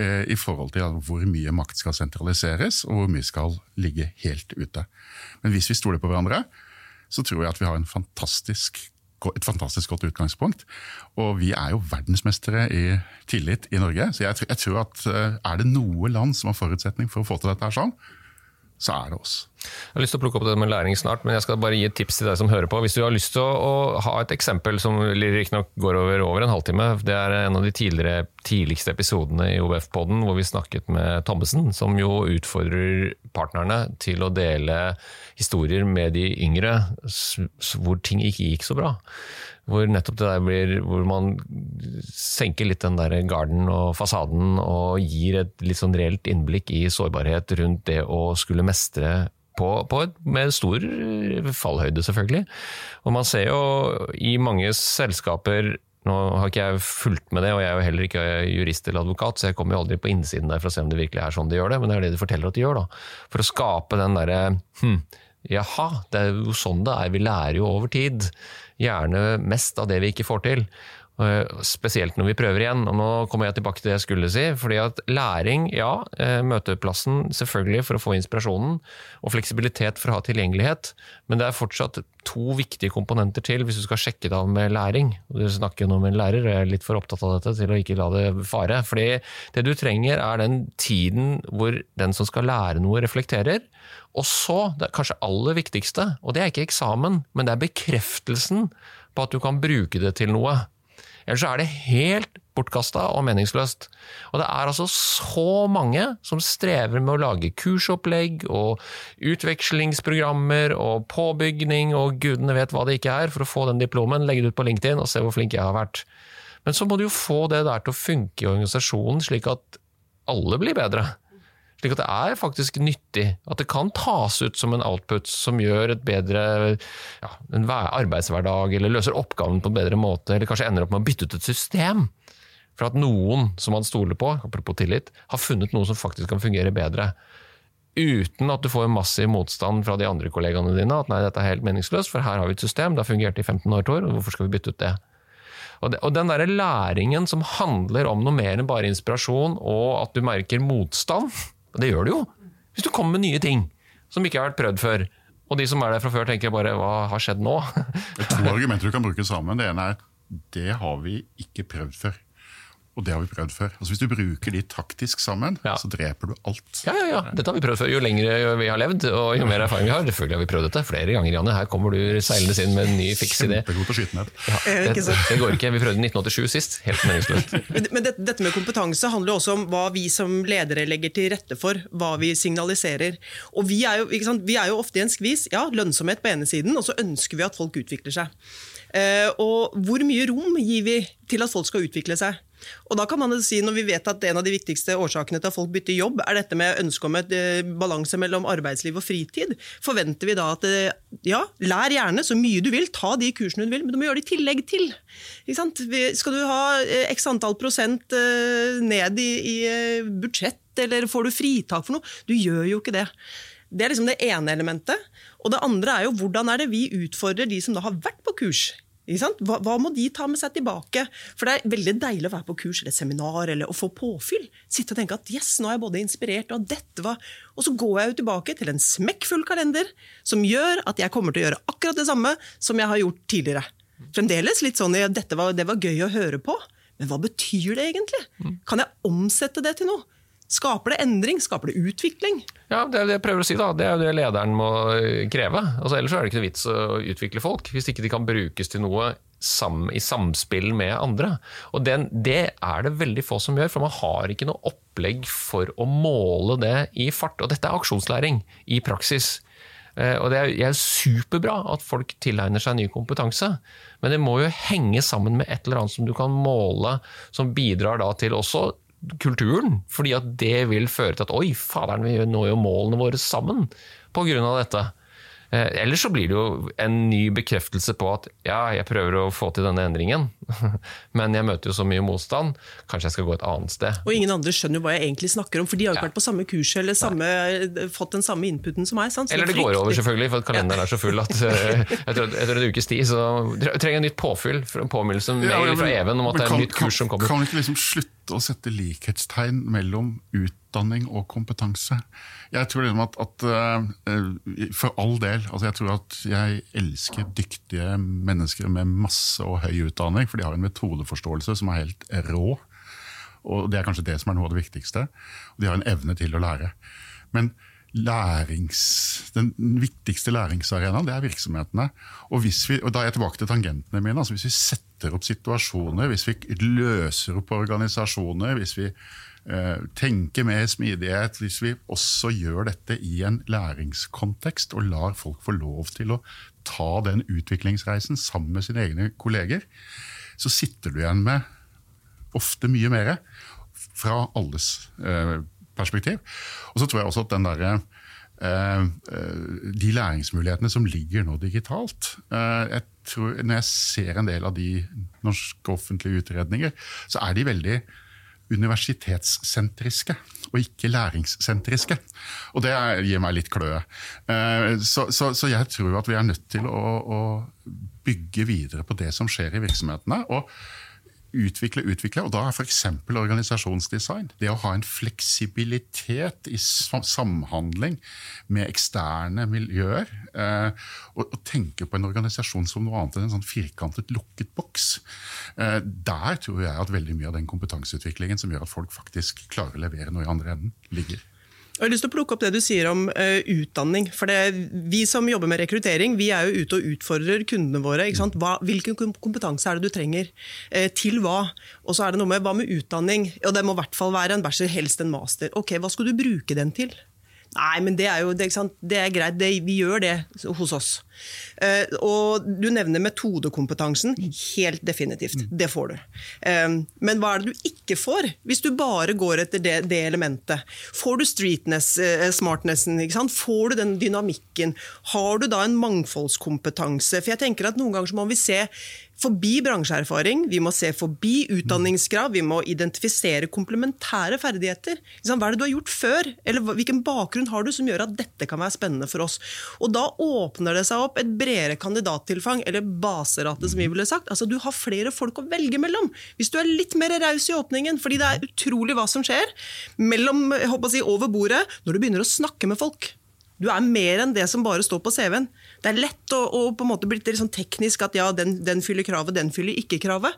eh, i forhold til hvor mye makt skal sentraliseres, og hvor mye skal ligge helt ute. Men hvis vi stoler på hverandre, så tror jeg at vi har en fantastisk et fantastisk godt utgangspunkt. Og vi er jo verdensmestere i tillit i Norge. Så jeg, jeg tror at eh, er det noe land som har forutsetning for å få til dette her sånn, så er det oss. Jeg har lyst til å plukke opp det med læring snart, men jeg skal bare gi et tips til deg som hører på. Hvis du har lyst til å, ha et eksempel som riktignok går over over en halvtime, det er en av de tidligste episodene i OBF-podden hvor vi snakket med Thommessen, som jo utfordrer partnerne til å dele historier med de yngre hvor ting ikke gikk så bra. Hvor nettopp det der blir, hvor man senker litt den der garden og fasaden og gir et litt sånn reelt innblikk i sårbarhet rundt det å skulle mestre på, på med stor fallhøyde, selvfølgelig. Og man ser jo i mange selskaper nå har ikke jeg fulgt med det, og jeg er jo heller ikke jurist eller advokat, så jeg kommer jo aldri på innsiden der for å se om det virkelig er sånn de gjør det, men det er det de forteller at de gjør. da. For å skape den derre hm, jaha, det er jo sånn det er, vi lærer jo over tid. Gjerne mest av det vi ikke får til. Eh, Spesielt når vi prøver igjen. og Nå kommer jeg tilbake til det jeg skulle si. fordi at Læring, ja. eh, Møteplassen selvfølgelig for å få inspirasjonen. Og fleksibilitet for å ha tilgjengelighet. Men det er fortsatt to viktige komponenter til hvis du skal sjekke det av med læring. Du snakker jo nå med en lærer, og jeg er litt for opptatt av dette til å ikke la det fare. fordi det du trenger er den tiden hvor den som skal lære noe, reflekterer. Og så, det er kanskje aller viktigste, og det er ikke eksamen, men det er bekreftelsen på at du kan bruke det til noe. Ellers er det helt bortkasta og meningsløst. Og det er altså så mange som strever med å lage kursopplegg og utvekslingsprogrammer og påbygning og gudene vet hva det ikke er, for å få den diplomen, legge det ut på LinkedIn og se hvor flink jeg har vært. Men så må du jo få det der til å funke i organisasjonen, slik at alle blir bedre. Slik at det er faktisk nyttig. At det kan tas ut som en output som gjør et bedre ja, en arbeidshverdag, eller løser oppgaven på en bedre måte, eller kanskje ender opp med å bytte ut et system. For at noen som man stoler på, apropos tillit, har funnet noe som faktisk kan fungere bedre. Uten at du får massiv motstand fra de andre kollegaene dine. At nei, dette er helt meningsløst, for her har vi et system, det har fungert i 15 år, Tor, og hvorfor skal vi bytte ut det, og den der læringen som handler om noe mer enn bare inspirasjon, og at du merker motstand, og det gjør du jo. Hvis du kommer med nye ting som ikke har vært prøvd før, og de som er der fra før tenker bare hva har skjedd nå? Det er to argumenter du kan bruke sammen. Det ene er det har vi ikke prøvd før. Og det har vi prøvd før. Altså Hvis du bruker de taktisk sammen, Ja. så dreper du alt. Ja, ja, ja, dette har vi prøvd før. Jo lenger vi har levd, og jo mer erfaring vi har. Selvfølgelig har vi prøvd dette flere ganger, Janne. Her kommer du seilende inn med en ny fiks idé. Kjempegod til å skyte ned. Ja, Eh, det, det går ikke. Vi prøvde 1987 sist. Helt meningsløst. *laughs* Men men det, dette med kompetanse handler også om hva vi som ledere legger til rette for. Hva vi signaliserer. Og vi er jo, ikke sant? Vi er jo ofte i en skvis. Ja, lønnsomhet på ene siden, og så ønsker vi at folk utvikler seg. Eh, og hvor mye rom gir vi til at folk skal utvikle seg? Og da kan man si, Når vi vet at en av de viktigste årsakene til at folk bytter jobb, er dette med ønsket om et eh, balanse mellom arbeidsliv og fritid, forventer vi da at eh, ja, lær gjerne så mye du vil, ta de kursene du vil, men du må gjøre det i tillegg til. Skal du ha eh, x antall prosent ned i, i budsjett, eller får du fritak for noe? Du gjør jo ikke det. Det er liksom det ene elementet. Og det andre er jo hvordan er det vi utfordrer de som da har vært på kurs. Hva, hva må de ta med seg tilbake? For det er veldig deilig å være på kurs eller seminar eller å få påfyll. Sitte og tenke at yes, nå er jeg både inspirert og dette var Og så går jeg jo tilbake til en smekkfull kalender som gjør at jeg kommer til å gjøre akkurat det samme som jeg har gjort tidligere. Fremdeles litt sånn at dette var, det var gøy å høre på, men hva betyr det egentlig? Kan jeg omsette det til noe? Skaper det endring? Skaper det utvikling? Ja, det er det jeg prøver å si. da. Det er jo det lederen må eh, kreve. Altså, ellers er det ikke noe vits å utvikle folk, hvis ikke de kan brukes til noe sam, i samspill med andre. Og den, Det er det veldig få som gjør, for man har ikke noe opplegg for å måle det i fart. Og dette er aksjonslæring i praksis. Eh, Og Det er er superbra at folk tilegner seg ny kompetanse, men det må jo henge sammen med et eller annet som du kan måle, som bidrar da til også kulturen. Fordi at det vil føre til at oi, faderen, vi når jo målene våre sammen av dette. Eh, Ellers så blir det jo en ny bekreftelse på at ja, jeg prøver å få til denne endringen, *laughs* men jeg møter jo så mye motstand, kanskje jeg skal gå et annet sted. Og ingen andre skjønner jo hva jeg egentlig snakker om, for de har jo ikke Ja. vært på samme kurs eller samme, fått den samme inputen som meg. Sant? Så Eller det går over, selvfølgelig, for kalenderen er så full at *laughs* eh, etter, etter en ukes tid så trenger jeg nytt påfyll, for en påminnelse, Ja, mail men- fra Even om at det er en et nytt kurs som kan, kommer. Kan vi ikke liksom slutte å sette likhetstegn mellom utdanning og kompetanse. Jeg tror liksom at, at uh, For all del. Altså jeg tror at jeg elsker dyktige mennesker med masse og høy utdanning, for de har en metodeforståelse som er helt rå. Og det er kanskje det som er noe av det viktigste. Og de har en evne til å lære. Men lærings, den viktigste læringsarenaen det er virksomhetene. Og, vi, og Da er jeg tilbake til tangentene mine. altså Hvis vi setter opp situasjoner, hvis vi løser opp organisasjoner, hvis vi eh, tenker mer smidighet, hvis vi også gjør dette i en læringskontekst og lar folk få lov til å ta den utviklingsreisen sammen med sine egne kolleger, så sitter du igjen med ofte mye mer fra alles eh, perspektiv. Og så tror jeg også at den der, eh, de læringsmulighetene som ligger nå digitalt eh, jeg tror, Når jeg ser en del av de norske offentlige utredninger, så er de veldig universitetssentriske og ikke læringssentriske. Og det gir meg litt kløe. Så, så, så, jeg tror at vi er nødt til å, å bygge videre på det som skjer i virksomhetene. og utvikle, utvikle, og da er f.eks. organisasjonsdesign. Det å ha en fleksibilitet i samhandling med eksterne miljøer. Eh, og, tenke på en organisasjon som noe annet enn en sånn firkantet, lukket boks. Eh, der tror jeg at veldig mye av den kompetanseutviklingen som gjør at folk faktisk klarer å levere noe i andre enden, ligger. Jeg har lyst til å plukke opp det du sier om uh, utdanning. For det, Vi som jobber med rekruttering, vi er jo ute og utfordrer kundene våre. Hva, hvilken kompetanse er det du trenger? Uh, til hva? Og så er det noe med hva med utdanning? Og Det må i hvert fall være en bachelor, helst en master. Ok, Hva skal du bruke den til? Nei, men det er jo det, det er greit, det, vi gjør det hos oss. Uh, og du nevner metodekompetansen. Helt definitivt. Mm. Det får du. Uh, men hva er det du ikke får, hvis du bare går etter det, det elementet? Får du streetness, uh, smartnessen? Får du den dynamikken? Har du da en mangfoldskompetanse? For jeg tenker at Noen ganger så må vi se forbi bransjeerfaring, vi må se forbi utdanningskrav, vi må identifisere komplementære ferdigheter. Hva er det du har gjort før, eller hvilken bakgrunn har du som gjør at dette kan være spennende for oss? Og Da åpner det seg opp et bredere kandidattilfang, eller baserate, som vi ville sagt. Altså, Du har flere folk å velge mellom, hvis du er litt mer raus i åpningen. fordi det er utrolig hva som skjer mellom, jeg håper å si, over bordet når du begynner å snakke med folk. Du er mer enn det som bare står på CV-en. Det er lett å, å på en måte bli litt sånn teknisk at ja, den, den fyller kravet, den fyller ikke kravet.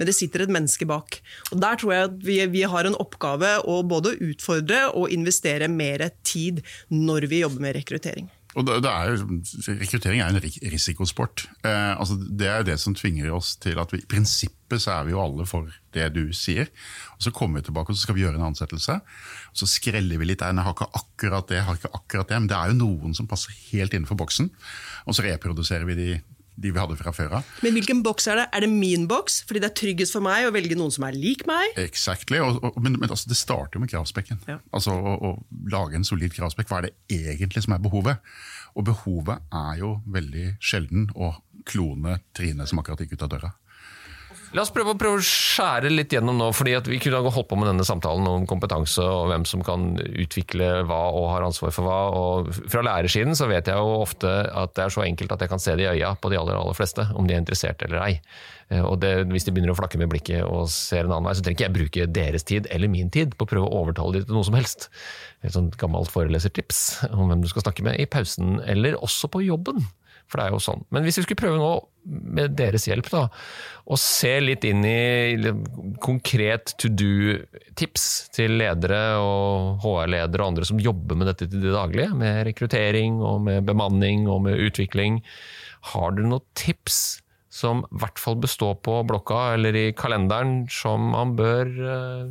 Men det sitter et menneske bak. Og Der tror jeg at vi, vi har en oppgave å både utfordre og investere mer tid når vi jobber med rekruttering. Og det, er, rekruttering er en risikosport. Eh, altså det er det som tvinger oss til at vi, i prinsippet så er vi jo alle for det du sier. Og Så kommer vi tilbake og så skal vi gjøre en ansettelse. og Så skreller vi litt. Jeg har ikke akkurat det, jeg har ikke akkurat det. Men det er jo noen som passer helt innenfor boksen. Og så reproduserer vi de de vi hadde fra før av. Men hvilken boks er det? Er det min boks? Fordi det er tryggest for meg å velge noen som er lik meg? Exactly, og, og, men, men altså, det starter jo med kravspekken. Ja. Altså å, å, lage en solid kravspekk. Hva er det egentlig som er behovet? Og behovet er jo veldig sjelden å klone Trine som akkurat gikk ut av døra. La oss prøve prøve å skjære litt gjennom nå, fordi Vi kunne ha holdt på med denne samtalen om kompetanse og hvem som kan utvikle hva og har ansvar for hva. og Fra lærersiden så vet jeg jo ofte at det er så enkelt at jeg kan se det i øya på de aller, aller fleste, om de er interessert eller ei. Eh, og det, Hvis de begynner å flakke med blikket og ser en annen vei, så trenger ikke jeg bruke deres tid eller min tid på å prøve å overtale dem til noe som helst. Et sånt gammelt forelesertips om hvem du skal snakke med i pausen, eller også på jobben. For det er jo sånn. Men hvis vi skulle prøve nå, med deres hjelp, da, å se litt inn i konkret to do-tips til ledere og HR-ledere og andre som jobber med dette til det daglige, med rekruttering og med bemanning og med utvikling, har dere noen tips som i hvert fall består på blokka eller i kalenderen, som man bør uh,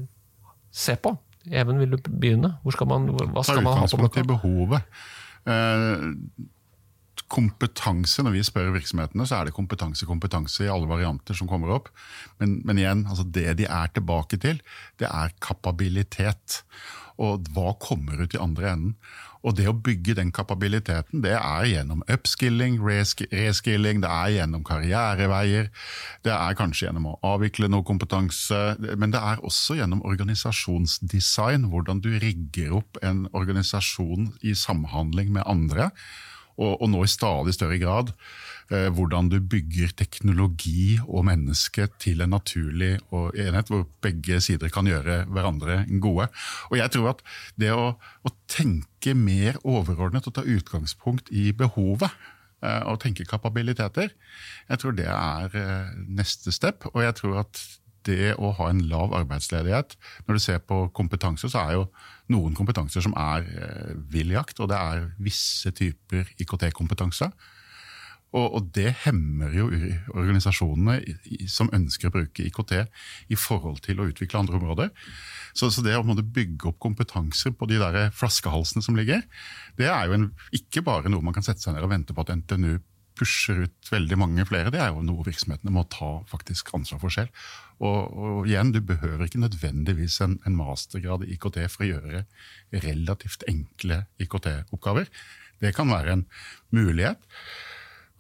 se på? Even, vil du begynne? Skal man, hva skal man ha på blokka? Ta utgangspunkt i behovet. Uh, kompetanse, Når vi spør virksomhetene, så er det kompetanse kompetanse i alle varianter som kommer opp. Men, men igjen, altså det de er tilbake til, det er kapabilitet. Og hva kommer ut i andre enden? Og det å bygge den kapabiliteten, det er gjennom upskilling, reskilling, det er gjennom karriereveier, det er kanskje gjennom å avvikle noe kompetanse, men det er også gjennom organisasjonsdesign, hvordan du rigger opp en organisasjon i samhandling med andre og, og nå i stadig større grad eh, hvordan du bygger teknologi og menneske til en naturlig enhet, hvor begge sider kan gjøre hverandre gode. Og jeg tror at det å, å tenke mer overordnet og ta utgangspunkt i behovet, eh, og tenke kapabiliteter, jeg tror det er eh, neste step. Og jeg tror at det å ha en lav arbeidsledighet Når du ser på kompetanse, så er jo noen kompetanser som er eh, vill jakt, og det er visse typer IKT-kompetanse. Og, og, det hemmer jo organisasjonene som ønsker å bruke IKT i forhold til å utvikle andre områder. Så, så det å bygge opp kompetanser på de der flaskehalsene som ligger, det er jo en, ikke bare noe man kan sette seg ned og vente på at NTNU pusher ut veldig mange flere, det er jo noe virksomhetene må ta faktisk ansvar for selv. Og, og igjen, du behøver ikke nødvendigvis en, en, mastergrad i IKT for å gjøre relativt enkle IKT-oppgaver. Det kan være en mulighet.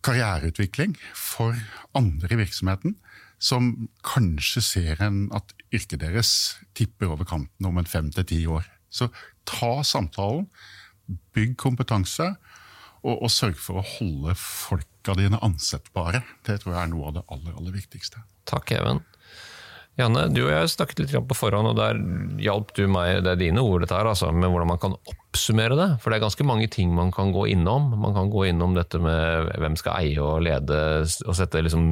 Karriereutvikling for andre i virksomheten som kanskje ser en at yrket deres tipper over kanten om en fem til ti år. Så ta samtalen, bygg kompetanse, og, og sørg for å holde folka dine ansettbare. Det tror jeg er noe av det aller, aller viktigste. Takk, Even. Janne, du og jeg snakket litt på forhånd, og der hjalp du meg, det er dine ord, dette her, altså, med hvordan man kan oppsummere det. For det er ganske mange ting man kan gå innom. Man kan gå innom dette med hvem skal eie og lede, og sette liksom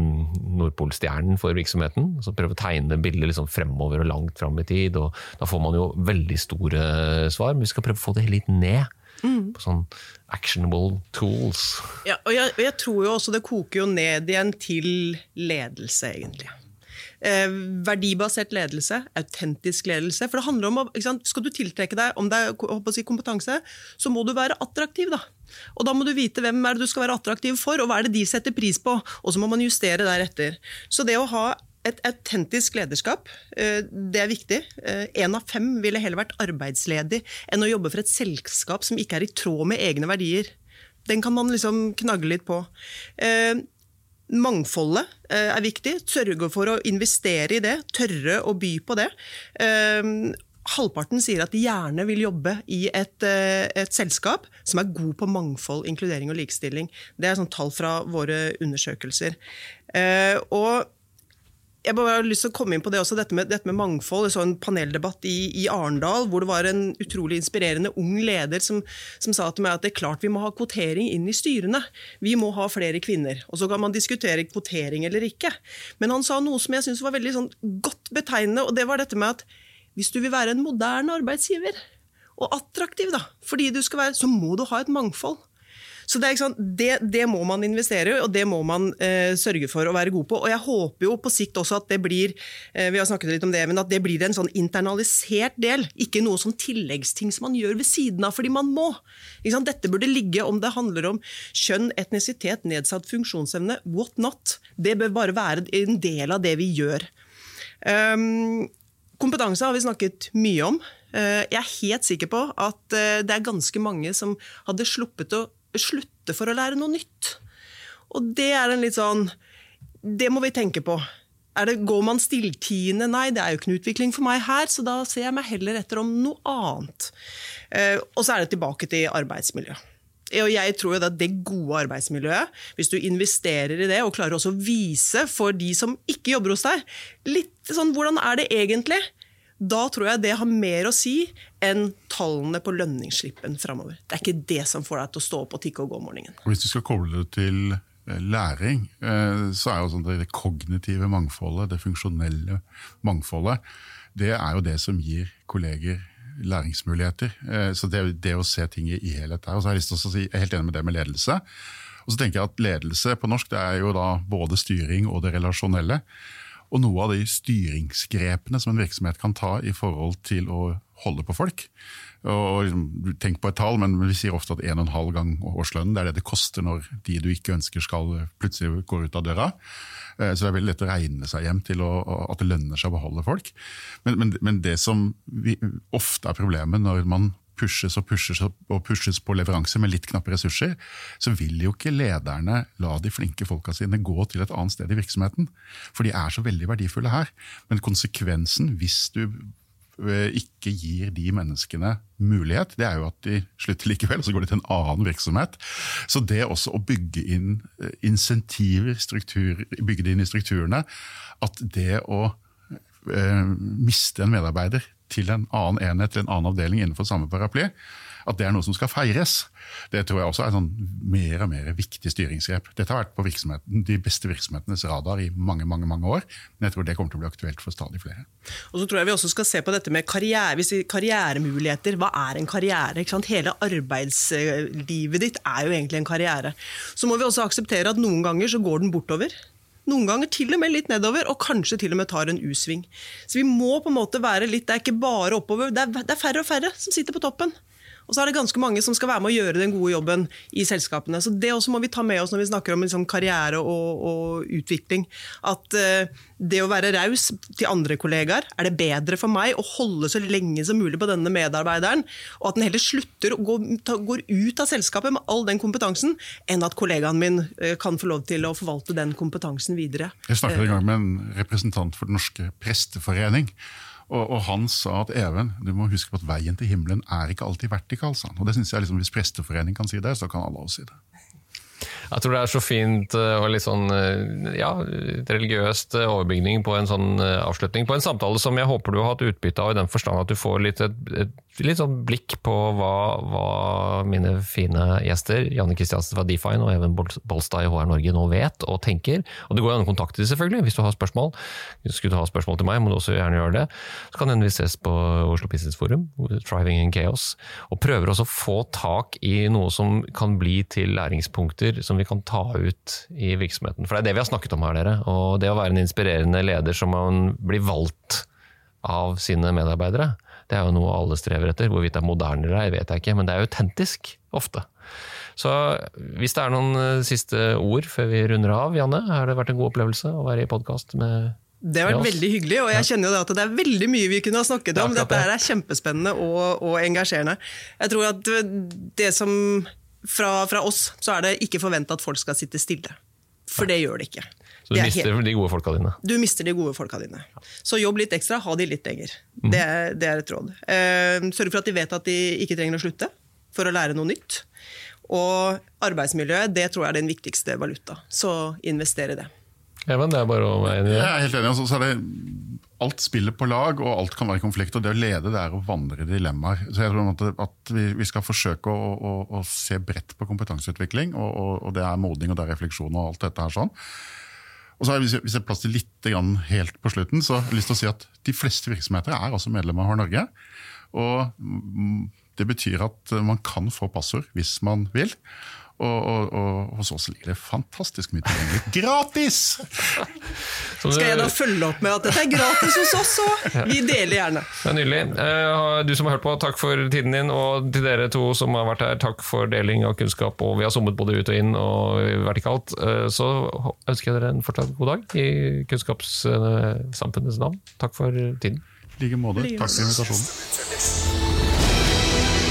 Nordpolstjernen for virksomheten. Så prøve å tegne bildet liksom fremover og langt fram i tid. og Da får man jo veldig store svar, men vi skal prøve å få det litt ned. Mm. På sånn actionable tools. Ja, og jeg, jeg, tror jo også det koker jo ned igjen til ledelse, egentlig. Eh, verdibasert ledelse, autentisk ledelse. For det handler om, Skal du tiltrekke deg om det er si, kompetanse, så må du være attraktiv. da. Og Da må du vite hvem er det du skal være attraktiv for, og hva er det de setter pris på. Og så må man justere deretter. Så det å ha et autentisk lederskap, eh, det er viktig. Én eh, av fem ville heller vært arbeidsledig enn å jobbe for et selskap som ikke er i tråd med egne verdier. Den kan man liksom knagge litt på. Eh, mangfoldet er viktig. Sørge for å investere i det. Tørre å by på det. Halvparten sier at de gjerne vil jobbe i et, et, selskap som er god på mangfold, inkludering og likestilling. Det er sånn tall fra våre undersøkelser. Og jeg bare har lyst til å komme inn på det også, dette med, dette med mangfold. Jeg så en paneldebatt i, i, Arendal hvor det var en utrolig inspirerende ung leder som, som, sa til meg at det er klart vi må ha kvotering inn i styrene. Vi må ha flere kvinner. Og så kan man diskutere kvotering eller ikke. Men han sa noe som jeg syns var veldig sånn godt betegnende, og det var dette med at hvis du vil være en moderne arbeidsgiver, og attraktiv, da, fordi du skal være, så må du ha et mangfold. Så det, det, det, må man investere og det må man eh, sørge for å være god på. Og jeg håper jo på sikt også at det blir eh, vi har snakket litt om det, men at det blir en sånn internalisert del, ikke noe sånn tilleggsting som man gjør ved siden av fordi man må. Dette burde ligge om det handler om kjønn, etnisitet, nedsatt funksjonsevne, what not. Det bør bare være en del av det vi gjør. Um, Kompetanse har vi snakket mye om. Eh, jeg er helt sikker på at eh, det er ganske mange som hadde sluppet å slutte for å lære noe nytt. Og det er en litt sånn Det må vi tenke på. Det, går man stilltiende? Nei, det er jo ikke noe utvikling for meg her, så da ser jeg meg heller etter om noe annet. Eh, og så er det tilbake til arbeidsmiljø. Og jeg tror jo at det gode arbeidsmiljøet, hvis du investerer i det og klarer også å vise for de som ikke jobber hos deg, litt sånn hvordan er det egentlig? Da tror jeg det har mer å si enn tallene på lønningsslippen framover. Det er ikke det som får deg til å stå opp og tikke og gå om morgenen. Hvis du skal koble det til eh, læring, eh, så er jo sånn det kognitive mangfoldet, det funksjonelle mangfoldet, det er jo det som gir kolleger læringsmuligheter. Eh, så det, det å se ting i helhet der. Og så har jeg lyst til å si, jeg er helt enig med det med ledelse. Og så tenker jeg at Ledelse på norsk det er jo da både styring og det relasjonelle. Og noe av de styringsgrepene som en virksomhet kan ta i forhold til å holde på folk. Og liksom, Tenk på et tall, men vi sier ofte at 1,5 gang årslønnen det er det det koster når de du ikke ønsker skal plutselig gå ut av døra. Eh, så det er veldig lett å regne seg hjem til å, at det lønner seg å beholde folk. Men, men, men det som vi, ofte er problemet når man pushes og pushes og pushes på leveranse med litt knappe ressurser, så vil jo ikke lederne la de flinke folka sine gå til et annet sted i virksomheten. For de er så veldig verdifulle her. Men konsekvensen hvis du eh, ikke gir de menneskene mulighet, det er jo at de slutter likevel, og så går de til en annen virksomhet. Så det også å bygge inn eh, insentiver, struktur, bygge det inn i strukturene, at det å eh, miste en medarbeider til en annen enhet, til en annen avdeling innenfor samme paraply, at det er noe som skal feires. Det tror jeg også er sånn mer og mer viktig styringsgrep. Dette har vært på de beste virksomhetenes radar i mange mange, mange år, men jeg tror det kommer til å bli aktuelt for stadig flere. Og så tror jeg vi også skal se på dette med karriere, karrieremuligheter. Hva er en karriere? Hele arbeidslivet ditt er jo egentlig en karriere. Så må vi også akseptere at noen ganger så går den bortover. Noen ganger til og med litt nedover, og kanskje til og med tar en U-sving. Så vi må på en måte være litt, Det er ikke bare oppover, det er, det er færre og færre som sitter på toppen. Og så er det ganske mange som skal være med å gjøre den gode jobben i selskapene. Så Det også må vi ta med oss når vi snakker om liksom karriere og, og, utvikling. At uh, det å være raus til andre kollegaer, er det bedre for meg å holde så lenge som mulig på denne medarbeideren, og at den heller slutter gå, går ut av selskapet med all den kompetansen, enn at kollegaen min uh, kan få lov til å forvalte den kompetansen videre. Jeg snakket en gang med en representant for Den norske presteforening. Og, og, han sa at Even, du må huske på at veien til himmelen er ikke alltid vertikal. Og det synes jeg liksom, Hvis Presteforening kan si det, så kan alle også si det. Jeg tror det er så fint eh, og litt sånn eh, ja, religiøst eh, overbygning på en sånn avslutning på en samtale som jeg håper du har hatt utbytte av, i den forstand at du får litt, et, et, litt sånn blikk på hva, hva, mine fine gjester, Janne Kristiansen fra Define og Even Bolstad i HR Norge nå vet og tenker. Og Det går an å kontakte dem selvfølgelig hvis du har spørsmål. Skulle du ha spørsmål til meg, må du også gjerne gjøre det. Så kan hende vi ses på Oslo Business Forum, Thriving in Chaos, og prøver også å få tak i noe som kan bli til læringspunkter som vi kan ta ut i virksomheten. For det er det vi har snakket om her, dere. Og det å være en inspirerende leder som man blir valgt av sine medarbeidere, det er jo noe alle strever etter. Hvorvidt det er moderne eller ei, vet jeg ikke, men det er autentisk ofte. Så hvis det er noen eh, siste ord før vi runder av, Janne, har det vært en god opplevelse å være i podkast med det har vært veldig hyggelig, og jeg kjenner jo at det er veldig mye vi kunne ha snakket om. Dette er kjempespennende og, og engasjerende. Jeg tror at det som fra, fra oss så er det ikke forventa at folk skal sitte stille. For det gjør det ikke. Så du mister helt... de gode folka dine? Du mister de gode folka dine. Så jobb litt ekstra, ha de litt lenger. Mm. Det, er, det, er, et råd. Eh, sørg for at de vet at de ikke trenger å slutte for å lære noe nytt. Og arbeidsmiljøet, det tror jeg er den viktigste valuta. Så investere i det. Even, det er bare å være enig i det. Jeg er helt enig. Altså, så er det alt spiller på lag, og alt kan være i konflikt. og Det å lede det er å vandre i dilemmaer. Så jeg tror at, at vi, vi, skal forsøke å, å, å, se bredt på kompetanseutvikling. Og, og, og, det er modning og det er refleksjon og alt dette her sånn. Og så har jeg, Hvis jeg plass til litt helt på slutten, så har jeg lyst til å si at de fleste virksomheter er altså medlemmer av HR Norge. Og mm, det betyr at man kan få passord hvis man vil. Og, og, og, hos oss ligger det fantastisk mye tilgjengelig. Gratis! *laughs* Skal jeg da følge opp med at dette er gratis hos oss, òg? *laughs* vi deler gjerne. Det er Nydelig. Eh, du som har hørt på, takk for tiden din. Og til dere to som har vært her, takk for deling av kunnskap. Og vi har sommet både ut og inn og vertikalt. Eh, så ønsker jeg dere en fortsatt god dag i kunnskapssamfunnets navn. Takk for tiden. I like måte. Takk for invitasjonen.